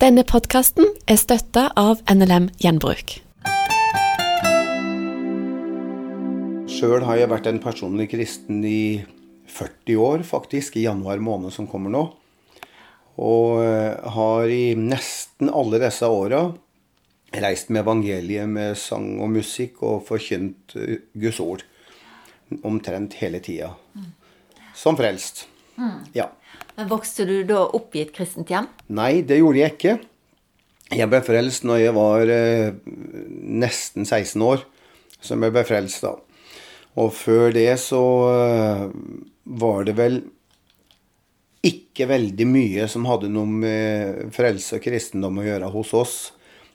Denne podkasten er støtta av NLM Gjenbruk. Sjøl har jeg vært en personlig kristen i 40 år, faktisk, i januar måned som kommer nå. Og eh, har i nesten alle disse åra reist med evangeliet med sang og musikk og forkynt eh, Guds ord. Omtrent hele tida. Som frelst. Ja. Men Vokste du da opp i et kristent hjem? Nei, det gjorde jeg ikke. Jeg ble frelst når jeg var eh, nesten 16 år. Som jeg ble frelst da. Og før det så eh, var det vel ikke veldig mye som hadde noe med frelse og kristendom å gjøre hos oss.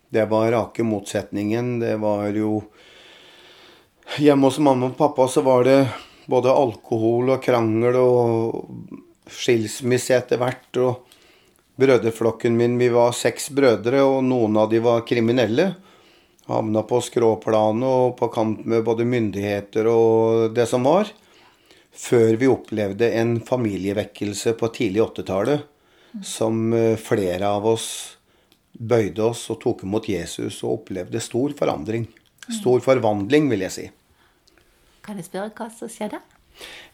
Det var rake motsetningen. Det var jo Hjemme hos mamma og pappa så var det både alkohol og krangel og skilsmisse etter hvert. Og brødreflokken min, vi var seks brødre, og noen av de var kriminelle. Havna på skråplanet og på kamp med både myndigheter og det som var. Før vi opplevde en familievekkelse på tidlig 80-tallet som eh, flere av oss bøyde oss og tok imot Jesus og opplevde stor forandring. Stor forvandling, vil jeg si. Kan jeg spørre hva som skjedde?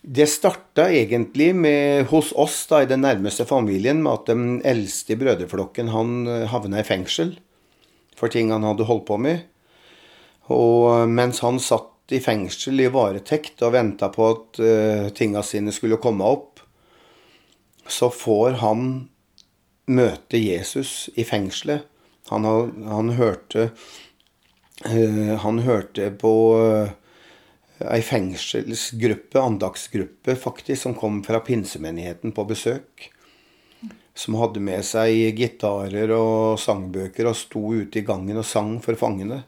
Det starta egentlig med, hos oss da, i den nærmeste familien med at den eldste i brødreflokken han eh, havna i fengsel for ting han hadde holdt på med. Og eh, mens han satt i fengsel i varetekt og venta på at uh, tinga sine skulle komme opp, så får han møte Jesus i fengselet. Han, han hørte uh, Han hørte på uh, ei fengselsgruppe, andagsgruppe faktisk, som kom fra pinsemenigheten på besøk. Som hadde med seg gitarer og sangbøker og sto ute i gangen og sang for fangene.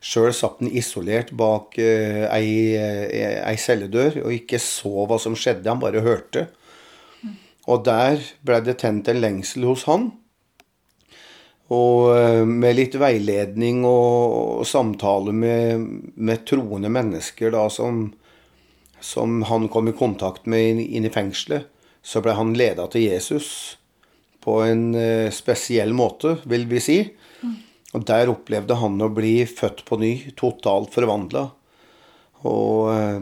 Sjøl satt han isolert bak eh, ei, eh, ei celledør og ikke så hva som skjedde, han bare hørte. Og der ble det tent en lengsel hos han. Og eh, med litt veiledning og, og samtale med, med, troende mennesker da, som, som, han kom i kontakt med inn, inn i fengselet, så ble han leda til Jesus på en uh, spesiell måte, vil vi si. Og der opplevde han å bli født på ny, totalt forvandla. Og uh,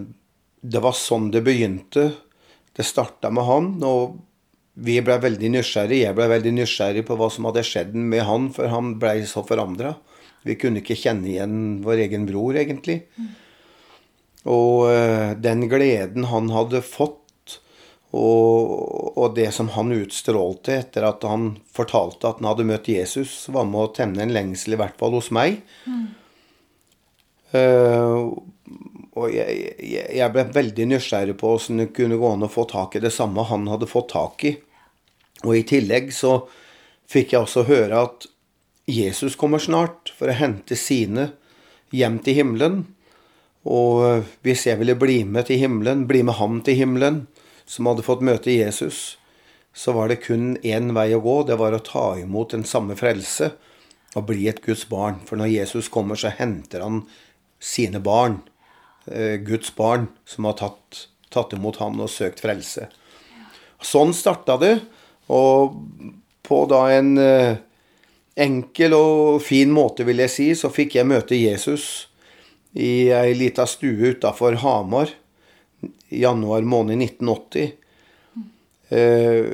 det var sånn det begynte. Det starta med han, og vi ble veldig nysgjerrig. Jeg ble veldig nysgjerrig på hva som hadde skjedd med han, for han blei så forandra. Vi kunne ikke kjenne igjen vår egen bror, egentlig. Og uh, den gleden han hadde fått, og, og, det som han utstrålte etter at han fortalte at han hadde møtt Jesus, var med å tenne en lengsel, i hvert fall hos meg. Mm. Uh, og jeg, jeg, ble veldig nysgjerrig på åssen det kunne gå an å få tak i det samme han hadde fått tak i. Og i tillegg så fikk jeg også høre at Jesus kommer snart for å hente sine hjem til himmelen. Og hvis jeg ville bli med til himmelen, bli med ham til himmelen, som hadde fått møte Jesus, så var det kun én vei å gå. Det var å ta imot den samme frelse og bli et Guds barn. For når Jesus kommer, så henter han sine barn Guds barn som har tatt, tatt imot han og søkt frelse. Sånn starta det. Og på da en eh, enkel og fin måte, vil jeg si, så fikk jeg møte Jesus i ei lita stue utafor Hamar januar måned 1980. Eh,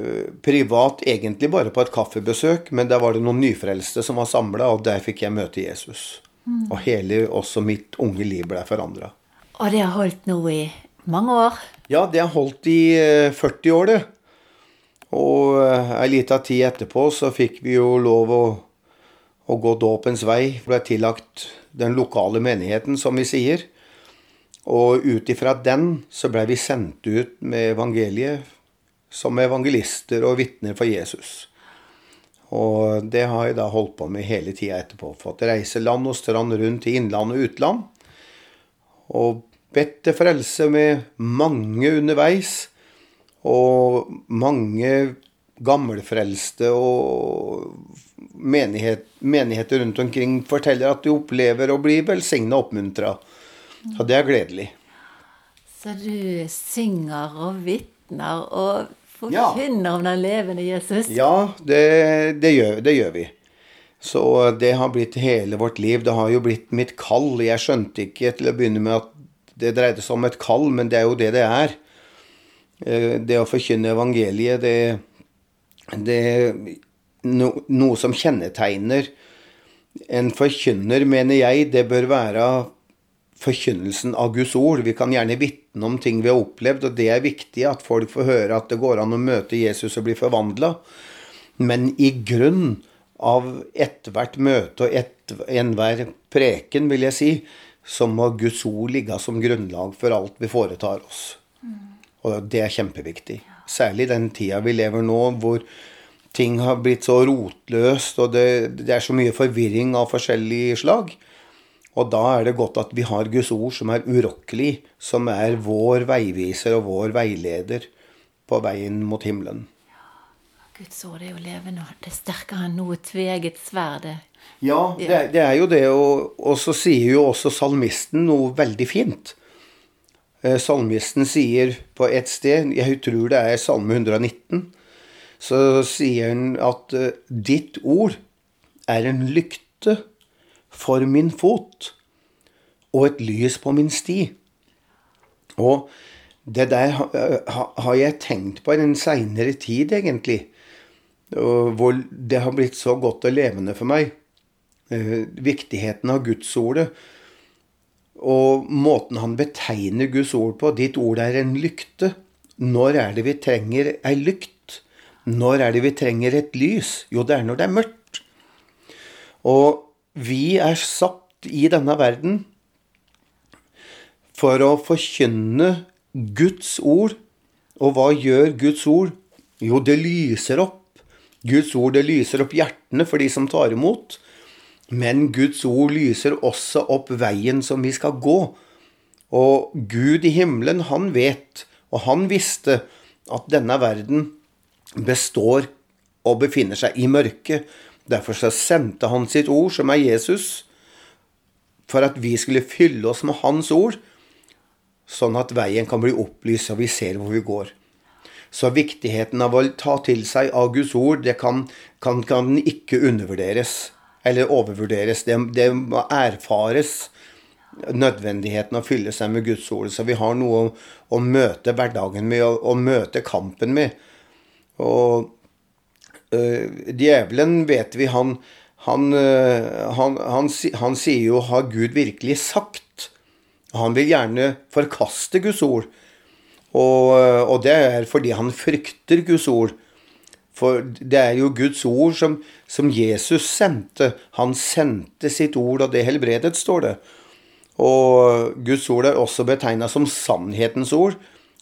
privat egentlig bare på et kaffebesøk, men der var det noen nyfrelste som var samla, og der fikk jeg møte Jesus. Mm. Og hele, også mitt unge liv ble forandra. Og det har holdt nå i mange år? Ja, det har holdt i 40 eh, år, det. Og eh, ei lita tid etterpå så fikk vi jo lov å, å gå dåpens vei. Ble tillagt den lokale menigheten, som vi sier. Og ut ifra den så ble vi sendt ut med evangeliet som evangelister og vitner for Jesus. Og det har jeg da holdt på med hele tida etterpå. Fått reise land og strand rundt i innland og utland. Og bedt til frelse med mange underveis. Og mange gammelfrelste og menighet, menigheter rundt omkring forteller at de opplever å bli velsigna og oppmuntra. Så det er gledelig. Så du synger og vitner og forkynner ja. om den levende Jesus? Ja, det, det, gjør, det, gjør, vi. Så det har blitt hele vårt liv. Det har jo blitt mitt kall. Jeg skjønte ikke til å begynne med at det dreide seg om et kall, men det er jo det det er. Eh, det å forkynne evangeliet, det, det er no, noe som kjennetegner en forkynner, mener jeg, det bør være forkynnelsen av Guds ord. Vi kan gjerne vitne om ting vi har opplevd, og det er viktig at folk får høre at det går an å møte Jesus og bli forvandla. Men i grunn av ethvert møte og et, enhver preken, vil jeg si, så må Guds ord ligge som grunnlag for alt vi foretar oss. Og det er kjempeviktig. Særlig den tida vi lever nå, hvor ting har blitt så rotløst, og det, det er så mye forvirring av forskjellig slag. Og da er det godt at vi har Guds ord som er urokkelig, som er vår veiviser og vår veileder på veien mot himmelen. Guds ord er jo levende, og det er sterkere enn noe tveget sverd. Ja, det, det, er jo det, og, og, så sier jo også salmisten noe veldig fint. Eh, salmisten sier på et sted, jeg tror det er Salme 119, så sier han at uh, ditt ord er en lykte for min fot og et lys på min sti. Og det der har jeg tenkt på i den seinere tid, egentlig hvor det har blitt så godt og levende for meg. Eh, viktigheten av Gudsordet. Og måten han betegner Guds ord på. Ditt ord er en lykte. Når er det vi trenger ei lykt? Når er det vi trenger et lys? Jo, det er når det er mørkt. Og vi er satt i denne verden for å forkynne Guds ord. Og hva gjør Guds ord? Jo, det lyser opp Guds ord det lyser opp hjertene for de som tar imot. Men Guds ord lyser også opp veien som vi skal gå. Og Gud i himmelen, han vet, og han visste, at denne verden består og befinner seg i mørket. Derfor så sendte han sitt ord, som er Jesus, for at vi skulle fylle oss med hans ord, sånn at veien kan bli opplyst, og vi ser hvor vi går. Så viktigheten av å ta til seg av Guds ord, det kan, kan, kan ikke undervurderes eller overvurderes. Det, det, må erfares nødvendigheten å fylle seg med Guds ord. Så vi har noe å, å møte hverdagen med, å, å møte kampen med. Og øh, djevelen, vet vi, han, han, øh, han, han, sier jo 'har Gud virkelig sagt'? Han vil gjerne forkaste Guds ord. Og, og, det er fordi han frykter Guds ord. For det er jo Guds ord som, som Jesus sendte. Han sendte sitt ord, og det helbredet, står det. Og Guds ord er også betegna som sannhetens ord.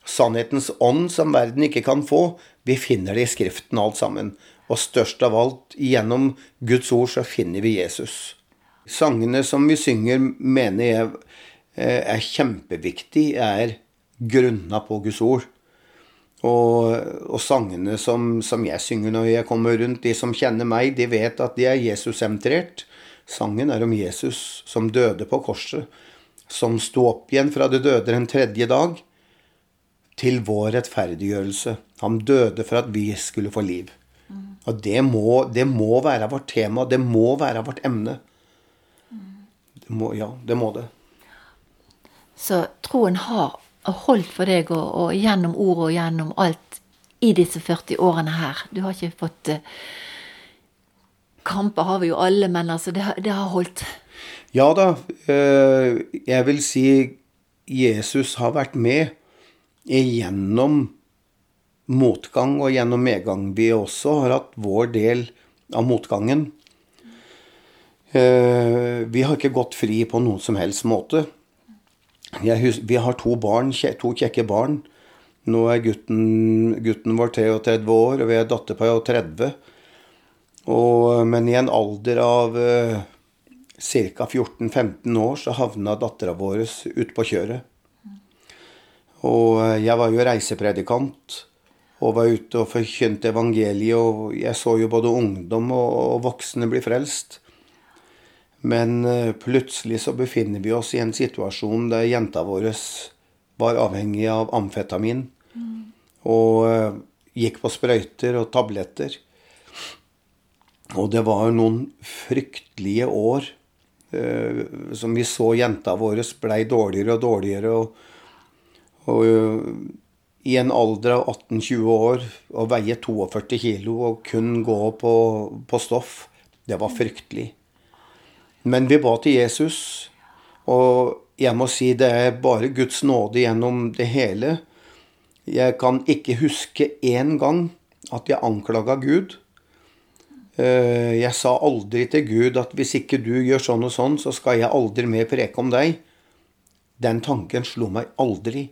Sannhetens ånd som verden ikke kan få. Vi finner det i Skriften alt sammen. Og størst av alt, gjennom Guds ord, så finner vi Jesus. Sangene som vi synger, mener jeg eh, er kjempeviktig, er grunna på Guds ord. Og, og sangene som, som, jeg synger når jeg kommer rundt, de som kjenner meg, de vet at de er Jesus-sentrert. Sangen er om Jesus som døde på korset, som sto opp igjen fra det døde den tredje dag, til vår rettferdiggjørelse. Han døde for at vi skulle få liv. Og det må, det må være vårt tema, det må være vårt emne. Det må, ja, det må det. Så troen har holdt for deg og, og gjennom ordet og gjennom alt i disse 40 årene her? Du har ikke fått uh, Kamper har vi jo alle, men altså, det, det har holdt? Ja da. Uh, jeg vil si Jesus har vært med gjennom motgang og gjennom medgang. Vi også har hatt vår del av motgangen. Uh, vi har ikke gått fri på noen som helst måte. Husker, vi har to barn, to kjekke barn. Nå er gutten, gutten vår 33 år, og vi har datter på 30. Og, men i en alder av uh, ca. 14-15 år så havna dattera vår ute på kjøret. Og uh, jeg var jo reisepredikant og var ute og forkynte evangeliet, og jeg så jo både ungdom og, og voksne bli frelst. Men eh, plutselig så befinner vi oss i en situasjon der jenta vår var avhengig av amfetamin. Mm. Og eh, gikk på sprøyter og tabletter. Og det var noen fryktelige år eh, som vi så jenta vår blei dårligere og dårligere. Og, og i en alder av 18-20 år å veie 42 kilo og kun gå på, på stoff, det var fryktelig. Men vi ba til Jesus, og jeg må si det er bare Guds nåde gjennom det hele. Jeg kan ikke huske én gang at jeg anklaga Gud. Eh, jeg sa aldri til Gud at hvis ikke du gjør sånn og sånn, så skal jeg aldri mer preke om deg. Den tanken slo meg aldri.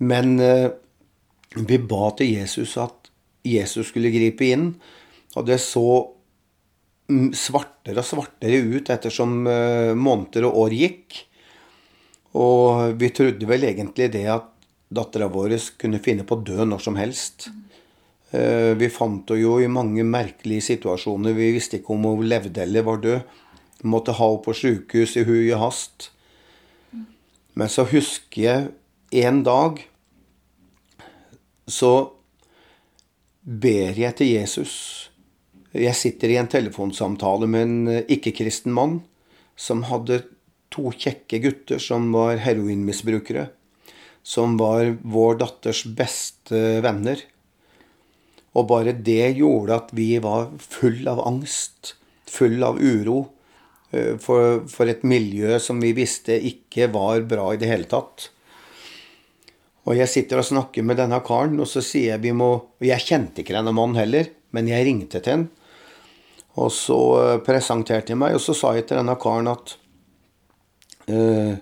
Men eh, vi ba til Jesus at Jesus skulle gripe inn, og det så svartere og svartere ut ettersom eh, måneder og år gikk. Og vi trodde vel egentlig det at dattera vår kunne finne på å dø når som helst. Eh, vi fant henne jo i mange merkelige situasjoner. Vi visste ikke om hun levde eller var død. Vi måtte ha henne på sjukehus i hui og hast. Men så husker jeg en dag så ber jeg til Jesus. Jeg sitter i en telefonsamtale med en ikke-kristen mann som hadde to kjekke gutter som var heroinmisbrukere. Som var vår datters beste venner. Og bare det gjorde at vi var full av angst, full av uro, eh, for, for, et miljø som vi visste ikke var bra i det hele tatt. Og jeg sitter og snakker med denne karen, og så sier jeg vi må Og jeg kjente ikke denne mannen heller, men jeg ringte til han. Og så eh, presenterte jeg meg, og så sa jeg til denne karen at uh,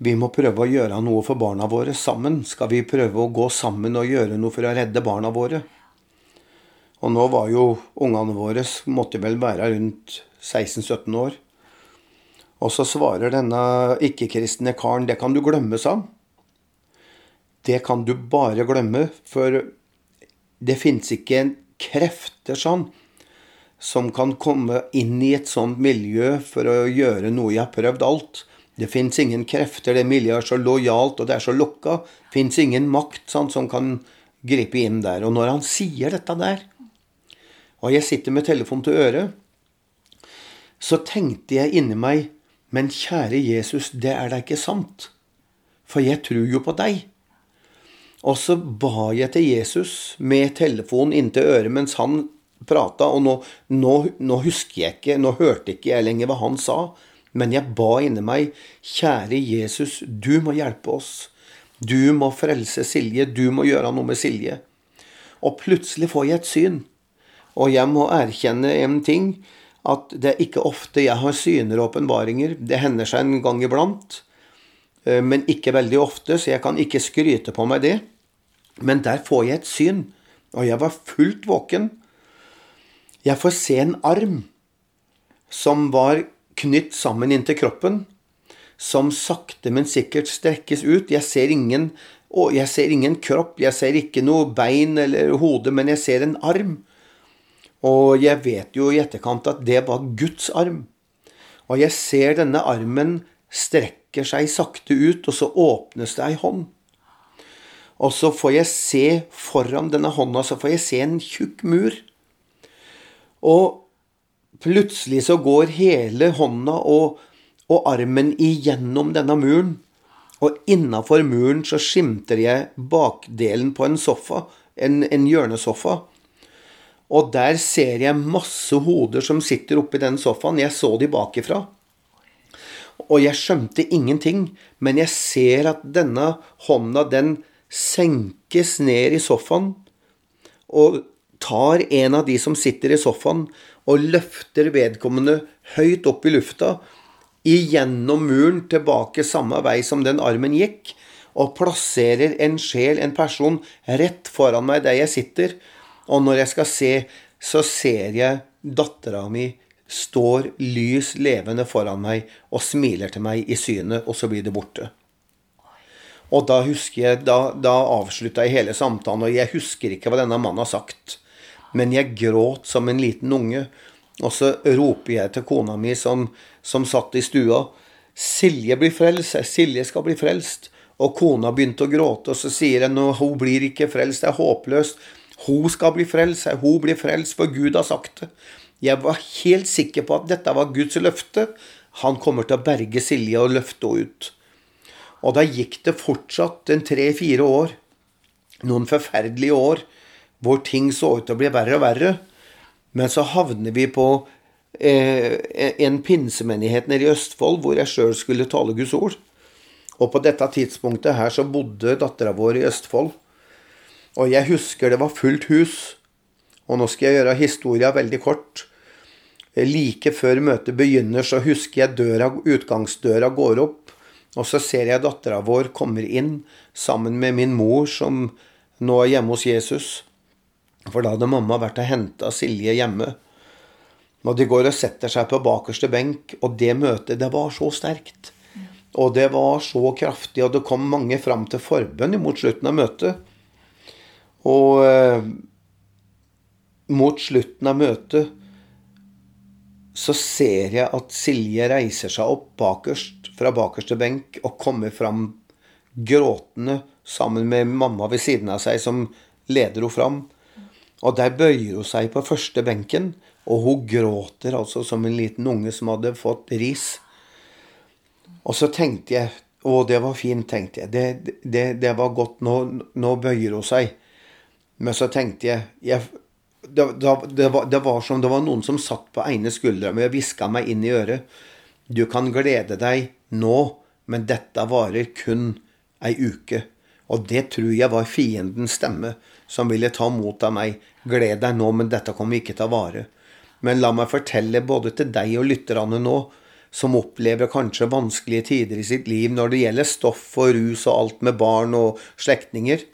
vi må prøve å gjøre noe for barna våre sammen. Skal vi prøve å gå sammen og gjøre noe for å redde barna våre? Og nå var jo ungene våre måtte vel være rundt 16-17 år. Og så svarer denne ikke-kristne karen det kan du glemme, sa han. Det kan du bare glemme, for det fins ikke en krefter sånn som kan komme inn i et sånt miljø for å gjøre noe jeg har prøvd alt. Det fins ingen krefter, det miljøet er så lojalt og det er så lukka. Fins ingen makt sånn, som kan gripe inn der. Og når han sier dette der, og jeg sitter med telefonen til øret, så tenkte jeg inni meg Men kjære Jesus, det er da ikke sant. For jeg tror jo på deg. Og så ba jeg til Jesus med telefonen inntil øret mens han prata, og nå, nå, nå, husker jeg ikke, nå hørte ikke jeg lenger hva han sa, men jeg ba inni meg, kjære Jesus, du må hjelpe oss. Du må frelse Silje, du må gjøre noe med Silje. Og plutselig får jeg et syn. Og jeg må erkjenne en ting, at det er ikke ofte jeg har syner og åpenbaringer. Det hender seg en gang iblant, men ikke veldig ofte, så jeg kan ikke skryte på meg det. Men der får jeg et syn, og jeg var fullt våken. Jeg får se en arm som var knytt sammen inntil kroppen, som sakte, men sikkert strekkes ut. Jeg ser ingen, jeg ser ingen kropp, jeg ser ikke noe bein eller hode, men jeg ser en arm og jeg vet jo i etterkant at det var Guds arm. Og jeg ser denne armen strekker seg sakte ut, og så åpnes det ei hånd. Og så får jeg se foran denne hånda så får jeg se en tjukk mur. Og plutselig så går hele hånda og, og armen igjennom denne muren. Og innafor muren så skimter jeg bakdelen på en sofa, en, en hjørnesofa. Og der ser jeg masse hoder som sitter oppi den sofaen. Jeg så de bakifra. Og jeg skjønte ingenting, men jeg ser at denne hånda, den senkes ned i sofaen og tar en av de som sitter i sofaen, og løfter vedkommende høyt opp i lufta, igjennom muren, tilbake samme vei som den armen gikk, og plasserer en sjel, en person, rett foran meg der jeg sitter, og når jeg skal se, så ser jeg dattera mi står lys levende foran meg og smiler til meg i synet, og så blir det borte. Og da husker jeg, da, da avslutta jeg hele samtalen, og jeg husker ikke hva denne mannen har sagt. Men jeg gråt som en liten unge. Og så roper jeg til kona mi som, som satt i stua. Silje blir frelst. Silje skal bli frelst. Og kona begynte å gråte, og så sier hun at hun blir ikke frelst. Det er håpløst. Hun skal bli frelst, hun blir frelst, for Gud har sagt det. Jeg var helt sikker på at dette var Guds løfte. Han kommer til å berge Silje og løfte henne ut. Og da gikk det fortsatt en tre-fire år, noen forferdelige år, hvor ting så ut til å bli verre og verre. Men så havner vi på eh, en pinsemenighet nede i Østfold hvor jeg sjøl skulle tale Guds ord. Og på dette tidspunktet her så bodde dattera vår i Østfold. Og jeg husker det var fullt hus. Og nå skal jeg gjøre historia veldig kort. Like før møtet begynner, så husker jeg døra, utgangsdøra går opp. Og så ser jeg dattera vår kommer inn sammen med min mor, som nå er hjemme hos Jesus. For da hadde mamma vært og henta Silje hjemme. Og de går og setter seg på bakerste benk, og det møtet, det var så sterkt. Og det var så kraftig, og det kom mange fram til forbønn mot slutten av møtet. Og eh, mot slutten av møtet så ser jeg at Silje reiser seg opp bakerst, fra bakerste benk og kommer fram gråtende sammen med mamma ved siden av seg, som leder henne fram. Og der bøyer hun seg på første benken, og hun gråter altså som en liten unge som hadde fått ris. Og så tenkte jeg Å, det var fint, tenkte jeg. Det, det, det var godt. Nå, nå, bøyer hun seg. Men så tenkte jeg, jeg det, det, var, det, var, som det var noen som satt på ene skuldra mi og hviska meg inn i øret. Du kan glede deg nå, men dette varer kun ei uke. Og det tror jeg var fiendens stemme som ville ta mot av meg. Gled deg nå, men dette kommer ikke til å vare. Men la meg fortelle både til deg og lytterne nå som opplever kanskje vanskelige tider i sitt liv når det gjelder stoff og rus og alt med barn og slektninger.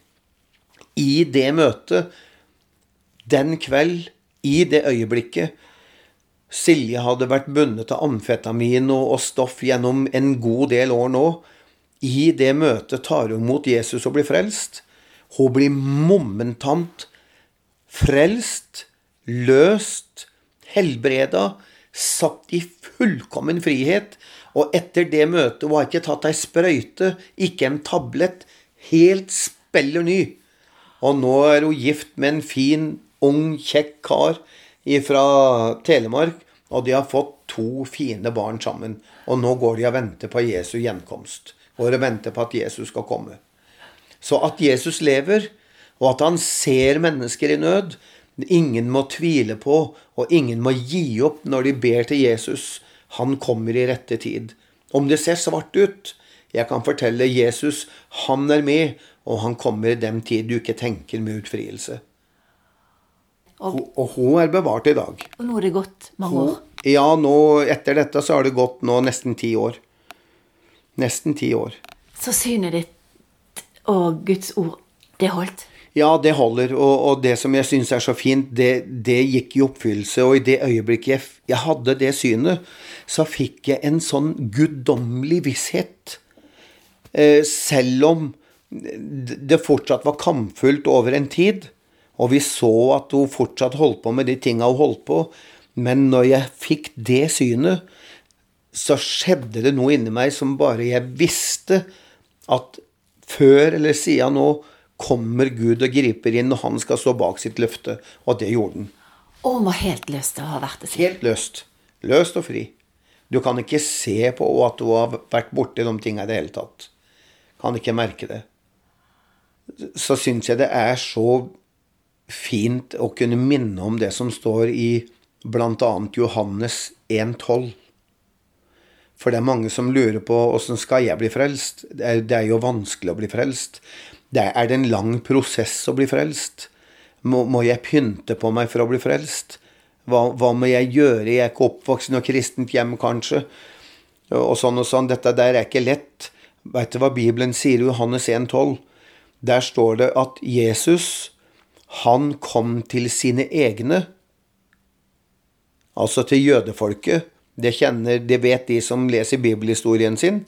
I det møtet, den kveld, i det øyeblikket Silje hadde vært bundet av amfetamin og stoff gjennom en god del år nå. I det møtet tar hun mot Jesus og blir frelst. Hun blir momentant frelst, løst, helbreda, satt i fullkommen frihet. Og etter det møtet Hun har ikke tatt ei sprøyte, ikke en tablett. Helt speller ny. Og nå er hun gift med en fin, ung, kjekk kar fra Telemark. Og de har fått to fine barn sammen. Og nå går de og venter på Jesu gjenkomst. Går og venter på at Jesus skal komme. Så at Jesus lever, og at han ser mennesker i nød, ingen må tvile på, og ingen må gi opp når de ber til Jesus. Han kommer i rette tid. Om det ser svart ut, jeg kan fortelle Jesus, han er med, og han kommer i den tid du ikke tenker med utfrielse. Og, og hun er bevart i dag. Og nå er det gått mange år? Ja, nå, etter dette så har det gått nå nesten ti år. Nesten ti år. Så synet ditt og Guds ord, det holdt? Ja, det holder. Og, og det som jeg syns er så fint, det, det, gikk i oppfyllelse. Og i det øyeblikket jeg, jeg, hadde det synet, så fikk jeg en sånn guddommelig visshet. Eh, selv om det fortsatt var kampfullt over en tid, og vi så at hun fortsatt holdt på med de tinga hun holdt på. Men når jeg fikk det synet, så skjedde det noe inni meg som bare jeg visste at før eller siden nå kommer Gud og griper inn, og han skal stå bak sitt løfte. Og det gjorde han. Og han var helt løst å ha vært det. Helt løst. Løst og fri. Du kan ikke se på at du har vært borti de tinga i det hele tatt. Kan ikke merke det. Så syns jeg det er så fint å kunne minne om det som står i bl.a. Johannes 1,12. For det er mange som lurer på åssen skal jeg bli frelst. Det er, det er jo vanskelig å bli frelst. Det er det en lang prosess å bli frelst? Må, må, jeg pynte på meg for å bli frelst? Hva, hva, må jeg gjøre? Jeg er ikke oppvokst i noe kristent hjem, kanskje. Og sånn og sånn. Dette der er ikke lett. Veit du hva Bibelen sier i Johannes 1,12? Der står det at Jesus, han kom til sine egne. Altså til jødefolket. Det, kjenner, det vet de som leser bibelhistorien sin.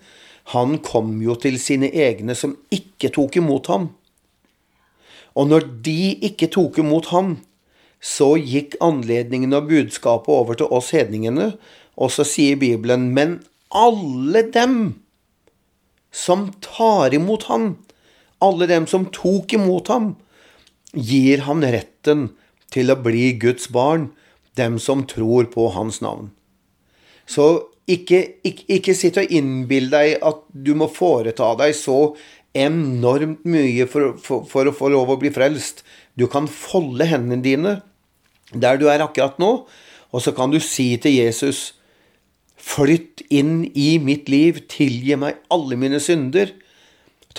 Han kom jo til sine egne som ikke tok imot ham. Og når de ikke tok imot ham, så gikk anledningen og budskapet over til oss hedningene, og så sier Bibelen, men alle dem som tar imot ham, alle dem som tok imot ham, gir han retten til å bli Guds barn, dem som tror på hans navn. Så ikke, ikke, ikke sitt og innbill deg at du må foreta deg så enormt mye for, for, for, å få lov å bli frelst. Du kan folde hendene dine der du er akkurat nå, og så kan du si til Jesus Flytt inn i mitt liv, tilgi meg alle mine synder.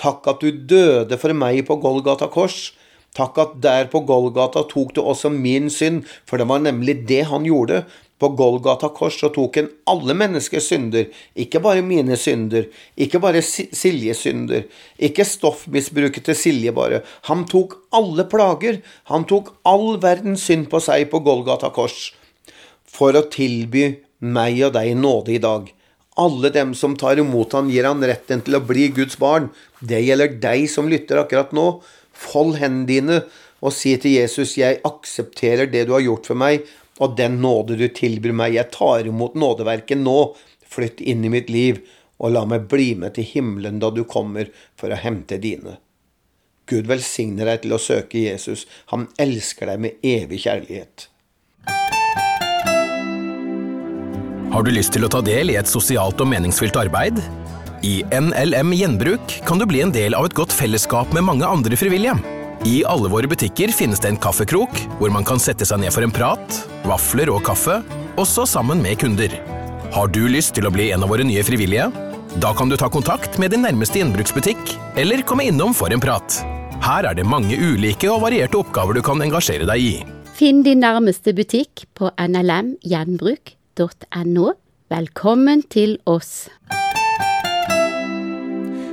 Takk at du døde for meg på Golgata kors. Takk at der på Golgata tok du også min synd, for det var nemlig det han gjorde. På Golgata kors så tok han alle menneskers synder, ikke bare mine synder, ikke bare Siljes synder, ikke stoffmisbruket til Silje bare. Han tok alle plager, han tok all verdens synd på seg på Golgata kors, for å tilby meg og deg nåde i dag. Alle dem som tar imot han, gir han retten til å bli Guds barn. Det gjelder deg som lytter akkurat nå. Fold hendene dine og si til Jesus, jeg aksepterer det du har gjort for meg, og den nåde du tilbyr meg. Jeg tar imot nådeverket nå. Flytt inn i mitt liv, og la meg bli med til himmelen da du kommer for å hente dine. Gud velsigne deg til å søke Jesus. Han elsker deg med evig kjærlighet. Har du lyst til å ta del i et sosialt og meningsfylt arbeid? I NLM Gjenbruk kan du bli en del av et godt fellesskap med mange andre frivillige. I alle våre butikker finnes det en kaffekrok, hvor man kan sette seg ned for en prat, vafler og kaffe, også sammen med kunder. Har du lyst til å bli en av våre nye frivillige? Da kan du ta kontakt med din nærmeste gjenbruksbutikk, eller komme innom for en prat. Her er det mange ulike og varierte oppgaver du kan engasjere deg i. Finn din nærmeste butikk på nlmgjenbruk.no. Velkommen til oss.